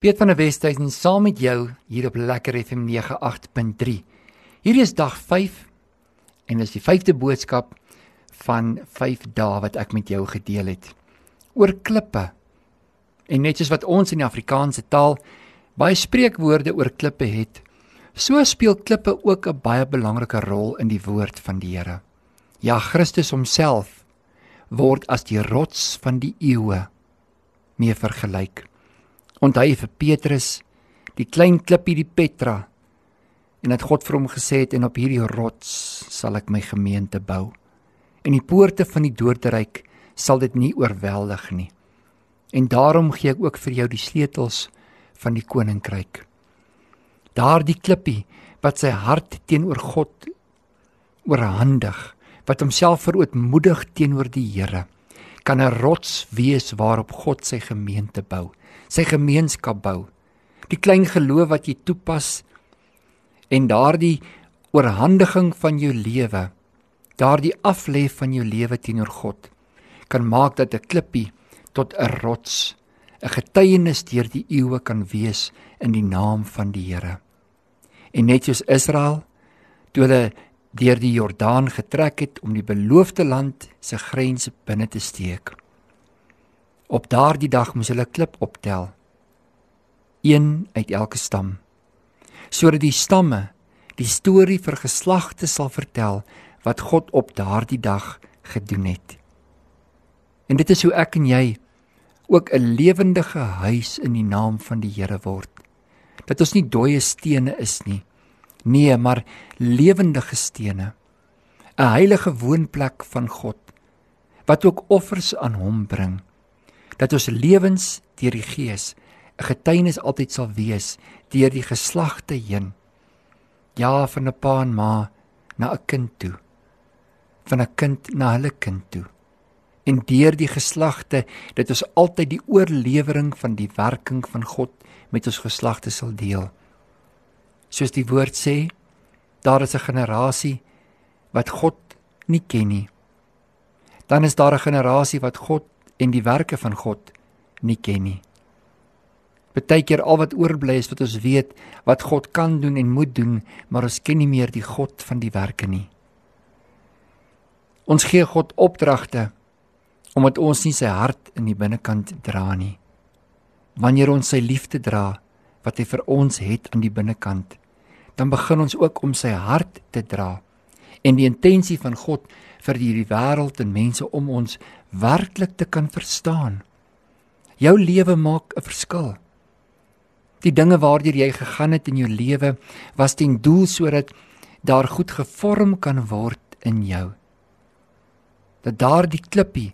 Piet van der Westhuizen saam met jou hier op Lekker FM 98.3. Hierdie is dag 5 en dis die 5de boodskap van 5 dae wat ek met jou gedeel het oor klippe. En net soos wat ons in die Afrikaanse taal baie spreekwoorde oor klippe het, so speel klippe ook 'n baie belangrike rol in die woord van die Here. Ja, Christus homself word as die rots van die eeue mee vergelyk onthou vir Petrus die klein klippie die Petra en dat God vir hom gesê het en op hierdie rots sal ek my gemeente bou. En die poorte van die doodryk sal dit nie oorweldig nie. En daarom gee ek ook vir jou die sleutels van die koninkryk. Daardie klippie wat sy hart teenoor God oorhandig wat homself verootmoedig teenoor die Here kan 'n rots wees waarop God sy gemeente bou sy gemeenskap bou. Die klein geloof wat jy toepas en daardie oorhandiging van jou lewe, daardie aflê van jou lewe teenoor God kan maak dat 'n klippie tot 'n rots, 'n getuienis deur die eeue kan wees in die naam van die Here. En net soos Israel toe hulle deur die Jordaan getrek het om die beloofde land se grense binne te steek. Op daardie dag moes hulle klip optel. Een uit elke stam. Sodat die stamme die storie vir geslagte sal vertel wat God op daardie dag gedoen het. En dit is hoe ek en jy ook 'n lewendige huis in die naam van die Here word. Dat ons nie dooie stene is nie. Nee, maar lewendige stene. 'n Heilige woonplek van God wat ook offers aan hom bring dat ons lewens deur die Gees 'n getuienis altyd sal wees deur die geslagte heen. Ja, van 'n pa en ma na 'n kind toe. Van 'n kind na hulle kind toe. En deur die geslagte dat ons altyd die oorlewering van die werking van God met ons geslagte sal deel. Soos die woord sê, daar is 'n generasie wat God nie ken nie. Dan is daar 'n generasie wat God en die werke van God nie ken nie. Partykeer al wat oorbly is wat ons weet wat God kan doen en moet doen, maar ons ken nie meer die God van die werke nie. Ons gee God opdragte omdat ons nie sy hart in die binnekant dra nie. Wanneer ons sy liefde dra wat hy vir ons het aan die binnekant, dan begin ons ook om sy hart te dra en die intensie van God vir hierdie wêreld en mense om ons werklik te kan verstaan. Jou lewe maak 'n verskil. Die dinge waardeur jy gegaan het in jou lewe was ten doel sodat daar goed gevorm kan word in jou. Dat daardie klippie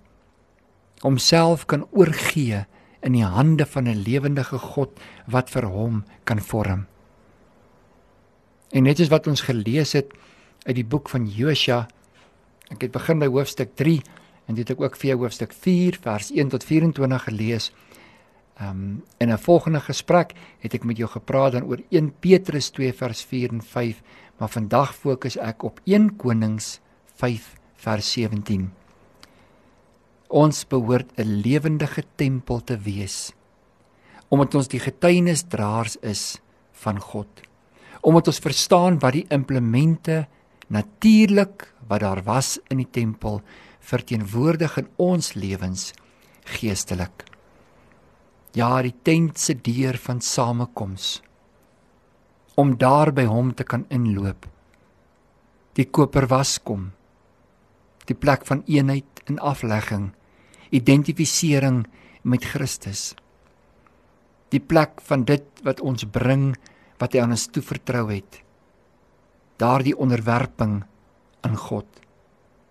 homself kan oorgee in die hande van 'n lewendige God wat vir hom kan vorm. En net soos wat ons gelees het uit die boek van Josua, ek het begin by hoofstuk En dit ek ook vir jou hoofstuk 4 vers 1 tot 24 gelees. Ehm um, in 'n volgende gesprek het ek met jou gepraat dan oor 1 Petrus 2 vers 4 en 5, maar vandag fokus ek op 1 Konings 5 vers 17. Ons behoort 'n lewendige tempel te wees omdat ons die getuienisdraers is van God. Omdat ons verstaan wat die implemente natuurlik wat daar was in die tempel verteenwoordig in ons lewens geestelik. Ja, die tent se deur van samekoms om daar by hom te kan inloop. Die koper waskom. Die plek van eenheid en aflegging, identifisering met Christus. Die plek van dit wat ons bring wat hy aan ons toevertrou het. Daardie onderwerping aan God.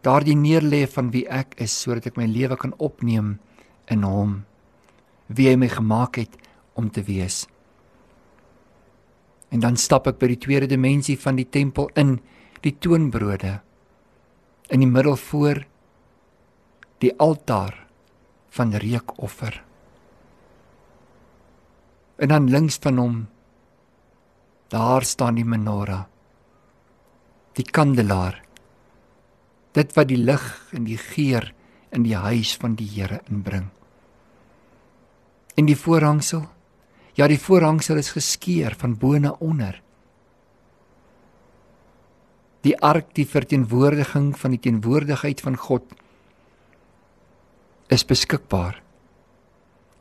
Daardie neerlê van wie ek is sodat ek my lewe kan opneem in hom wie hy my gemaak het om te wees. En dan stap ek by die tweede dimensie van die tempel in die toonbrode. In die middel voor die altaar van reukoffer. En dan links van hom daar staan die menorah die kandelaar dit wat die lig en die geur in die huis van die Here inbring. En die voorhangsel, Ja, die voorhangsel is geskeur van bo na onder. Die ark, die verteenwoordiging van die teenwoordigheid van God is beskikbaar.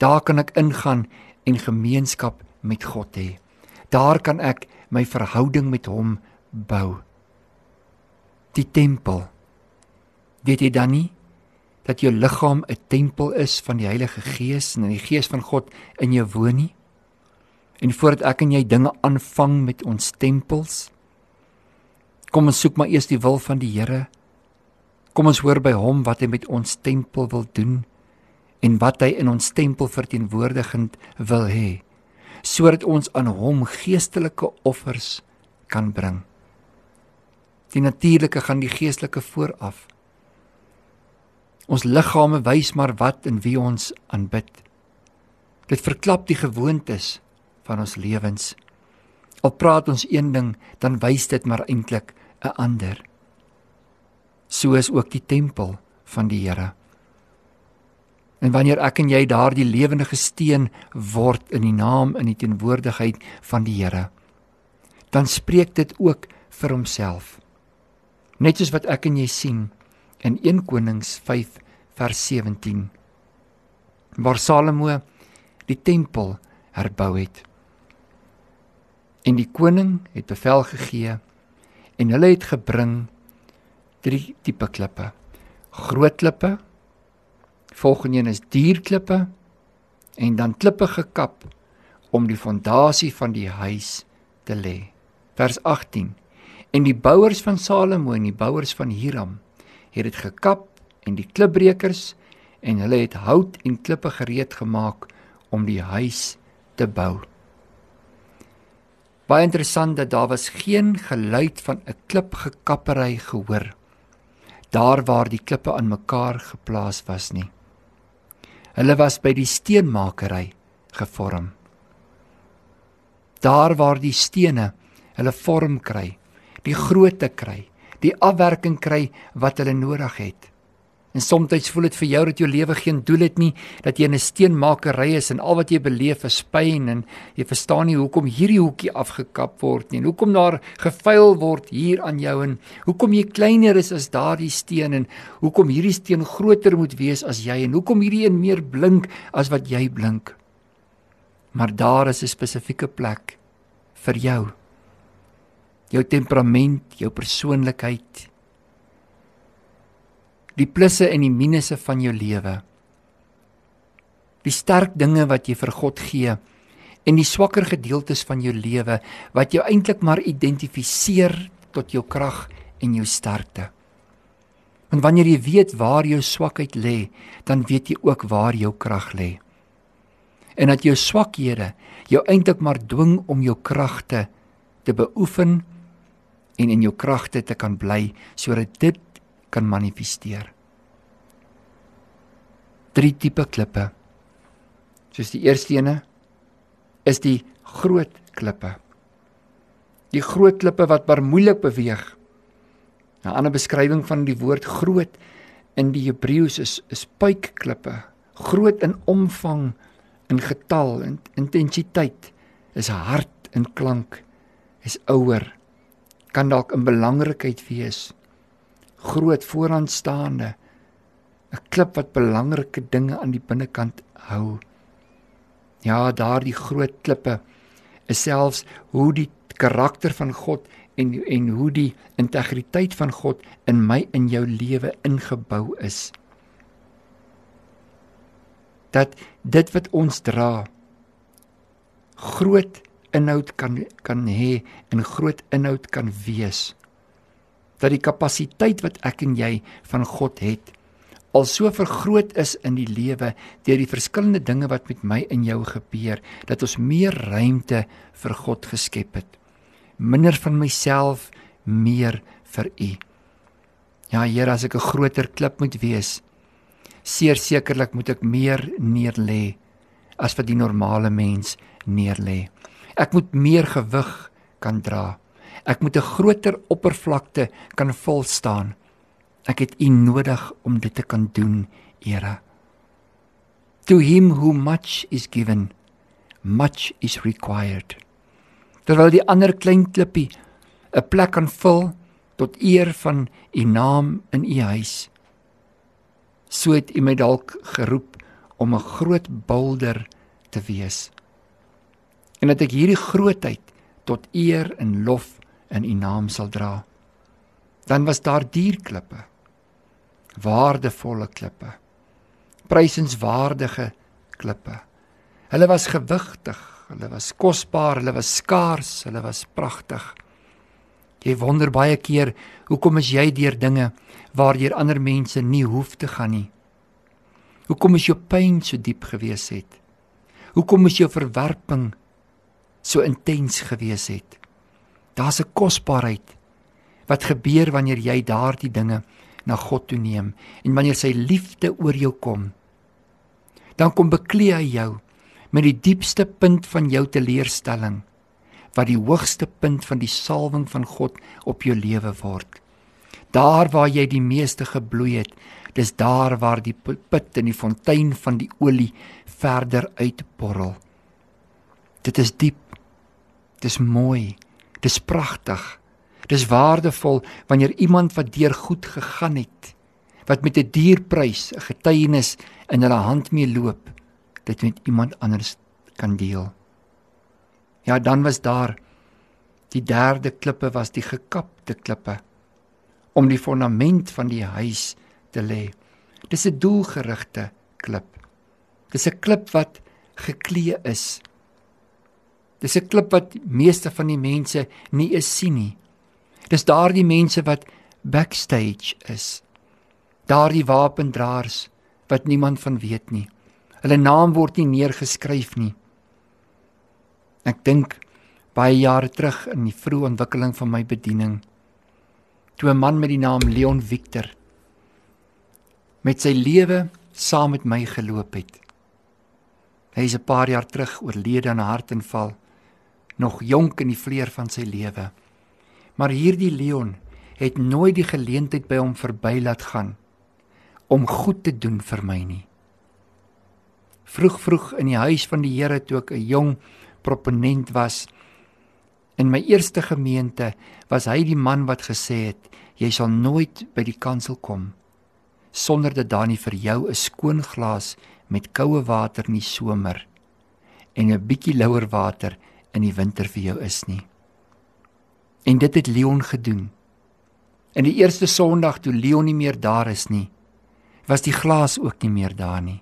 Daar kan ek ingaan en gemeenskap met God hê. Daar kan ek my verhouding met hom bou. Die tempel. Weet jy dan nie dat jou liggaam 'n tempel is van die Heilige Gees en die Gees van God in jou woon nie? En voordat ek en jy dinge aanvang met ons tempels, kom ons soek maar eers die wil van die Here. Kom ons hoor by hom wat hy met ons tempel wil doen en wat hy in ons tempel verteenwoordigend wil hê sodat ons aan hom geestelike offers kan bring. Die natuurlike gaan die geestelike vooraf. Ons liggame wys maar wat en wie ons aanbid. Dit verklap die gewoontes van ons lewens. Al praat ons een ding, dan wys dit maar eintlik 'n ander. So is ook die tempel van die Here. En wanneer ek en jy daardie lewendige steen word in die naam in die teenwoordigheid van die Here, dan spreek dit ook vir homself. Net soos wat ek en jy sien in 1 Konings 5 vers 17 waar Salomo die tempel herbou het. En die koning het bevel gegee en hulle het gebring drie tipe klippe. Groot klippe Volgende een is dierklippe en dan klippe gekap om die fondasie van die huis te lê. Vers 18. En die bouers van Salomo en die bouers van Hiram het dit gekap en die klipbrekers en hulle het hout en klippe gereed gemaak om die huis te bou. Baie interessant dat daar was geen geluid van 'n klipgekappery gehoor daar waar die klippe aan mekaar geplaas was nie. Hulle was by die steenmakery gevorm. Daar waar die stene hulle vorm kry, die grootte kry, die afwerking kry wat hulle nodig het. En soms voel dit vir jou dat jou lewe geen doel het nie, dat jy in 'n steenmakery is en al wat jy beleef is pyn en jy verstaan nie hoekom hierdie hoekie afgekap word nie en hoekom daar gevuil word hier aan jou en hoekom jy kleiner is as daardie steen en hoekom hierdie steen groter moet wees as jy en hoekom hierdie een meer blink as wat jy blink. Maar daar is 'n spesifieke plek vir jou. Jou temperament, jou persoonlikheid, die plusse en die minusse van jou lewe. Die sterk dinge wat jy vir God gee en die swakker gedeeltes van jou lewe wat jou eintlik maar identifiseer tot jou krag en jou sterkte. Want wanneer jy weet waar jou swakheid lê, dan weet jy ook waar jou krag lê. En dat jou swakhede jou eintlik maar dwing om jou kragte te beoefen en in jou kragte te kan bly sodat dit kan manifesteer. Drie tipe klippe. Soos die eerste ene is die groot klippe. Die groot klippe wat maar moeilik beweeg. 'n Ander beskrywing van die woord groot in die Hebreëus is is puikklippe. Groot in omvang, in getal en intensiteit, is hard in klank, is ouer, kan dalk in belangrikheid wees groot vooraanstaande 'n klip wat belangrike dinge aan die binnekant hou. Ja, daardie groot klippe is selfs hoe die karakter van God en en hoe die integriteit van God in my in jou lewe ingebou is. Dat dit wat ons dra groot inhoud kan kan hê en groot inhoud kan wees dat die kapasiteit wat ek en jy van God het al so vergroot is in die lewe deur die verskillende dinge wat met my en jou gebeur dat ons meer ruimte vir God geskep het. Minder van myself meer vir u. Ja Here as ek 'n groter klip moet wees seer sekerlik moet ek meer neer lê as wat die normale mens neer lê ek moet meer gewig kan dra Ek moet 'n groter oppervlakte kan vol staan. Ek het U nodig om dit te kan doen, Here. To him who much is given, much is required. Terwyl die ander klein klippie 'n plek kan vul tot eer van u naam in u huis. So het u my dalk geroep om 'n groot boulder te wees. En dat ek hierdie grootheid tot eer en lof in u naam sal dra. Dan was daar dierklippe. Waardevolle klippe. Prysenswaardige klippe. Hulle was gewigtig, hulle was kosbaar, hulle was skaars, hulle was pragtig. Jy wonder baie keer hoekom is jy deur dinge waardeur ander mense nie hoef te gaan nie. Hoekom is jou pyn so diep gewees het? Hoekom is jou verwerping so intens gewees het? Daar's 'n kosbaarheid wat gebeur wanneer jy daardie dinge na God toe neem en wanneer sy liefde oor jou kom. Dan kom beklee hy jou met die diepste punt van jou teleurstelling wat die hoogste punt van die salwing van God op jou lewe word. Daar waar jy die meeste gebloei het, dis daar waar die put in die fontein van die olie verder uitborrel. Dit is diep. Dis mooi. Dis pragtig. Dis waardevol wanneer iemand wat deur goed gegaan het, wat met 'n dierprys 'n getuienis in hulle hand mee loop, dit met iemand anders kan deel. Ja, dan was daar die derde klippe was die gekapte klippe om die fondament van die huis te lê. Dis 'n doelgerigte klip. Dis 'n klip wat geklee is. Dis 'n klip wat meeste van die mense nie eens sien nie. Dis daardie mense wat backstage is. Daardie wapendraers wat niemand van weet nie. Hulle naam word nie neergeskryf nie. Ek dink baie jare terug in die vroeë ontwikkeling van my bediening toe 'n man met die naam Leon Victor met sy lewe saam met my geloop het. Hy is 'n paar jaar terug oorlede aan 'n hartaanval, nog jonk in die vleur van sy lewe. Maar hierdie Leon het nooit die geleentheid by hom verby laat gaan om goed te doen vir my nie. Vroeg vroeg in die huis van die Here toe ek 'n jong proponent was. In my eerste gemeente was hy die man wat gesê het jy sal nooit by die kansel kom sonder dat daar nie vir jou 'n skoon glas met koue water in die somer en 'n bietjie louer water in die winter vir jou is nie. En dit het Leon gedoen. In die eerste Sondag toe Leon nie meer daar is nie, was die glas ook nie meer daar nie.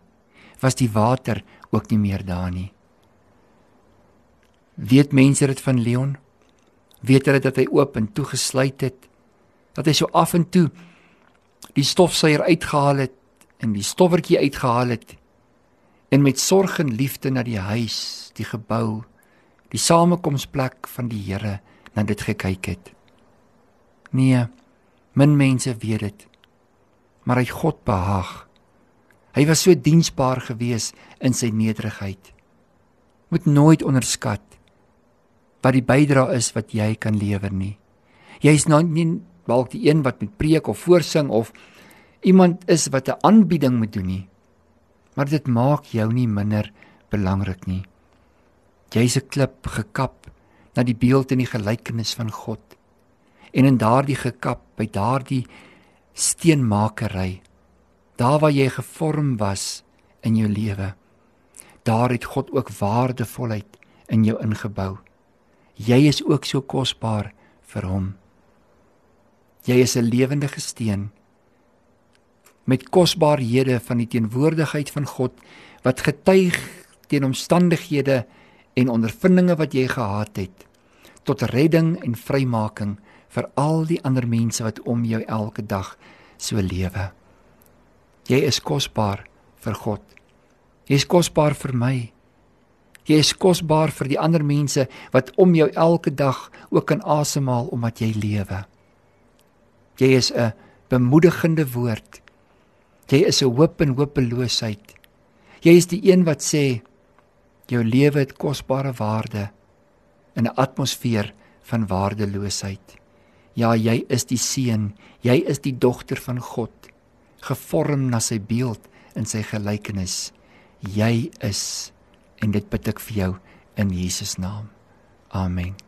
Was die water ook nie meer daar nie. Weet mense dit van Leon? Weet hulle dat hy oop en toegesluit het? Dat hy so af en toe die stofsuier uitgehaal het en die stowwertjie uitgehaal het en met sorg en liefde na die huis, die gebou, die samekomsplek van die Here na dit gekyk het. Nee, min mense weet dit. Maar hy God behaag. Hy was so diensbaar gewees in sy nederigheid. Moet nooit onderskat wat die bydrae is wat jy kan lewer nie. Jy's nou nie dalk die een wat met preek of voorsing of iemand is wat 'n aanbieding moet doen nie. Maar dit maak jou nie minder belangrik nie. Jy's 'n klip gekap na die beeld en die gelykenis van God. En in daardie gekap by daardie steenmakery, daar waar jy gevorm was in jou lewe, daar het God ook waardevolheid in jou ingebou. Jy is ook so kosbaar vir hom. Jy is 'n lewende steen met kosbarehede van die teenwoordigheid van God wat getuig teen omstandighede en ondervindinge wat jy gehad het tot redding en vrymaking vir al die ander mense wat om jou elke dag so lewe. Jy is kosbaar vir God. Jy is kosbaar vir my. Jy is kosbaar vir die ander mense wat om jou elke dag ook kan asemhaal omdat jy lewe. Jy is 'n bemoedigende woord. Jy is 'n hoop en hopeloosheid. Jy is die een wat sê jou lewe het kosbare waarde in 'n atmosfeer van waardeloosheid. Ja, jy is die seun, jy is die dogter van God, gevorm na sy beeld in sy gelykenis. Jy is en dit bid ek vir jou in Jesus naam. Amen.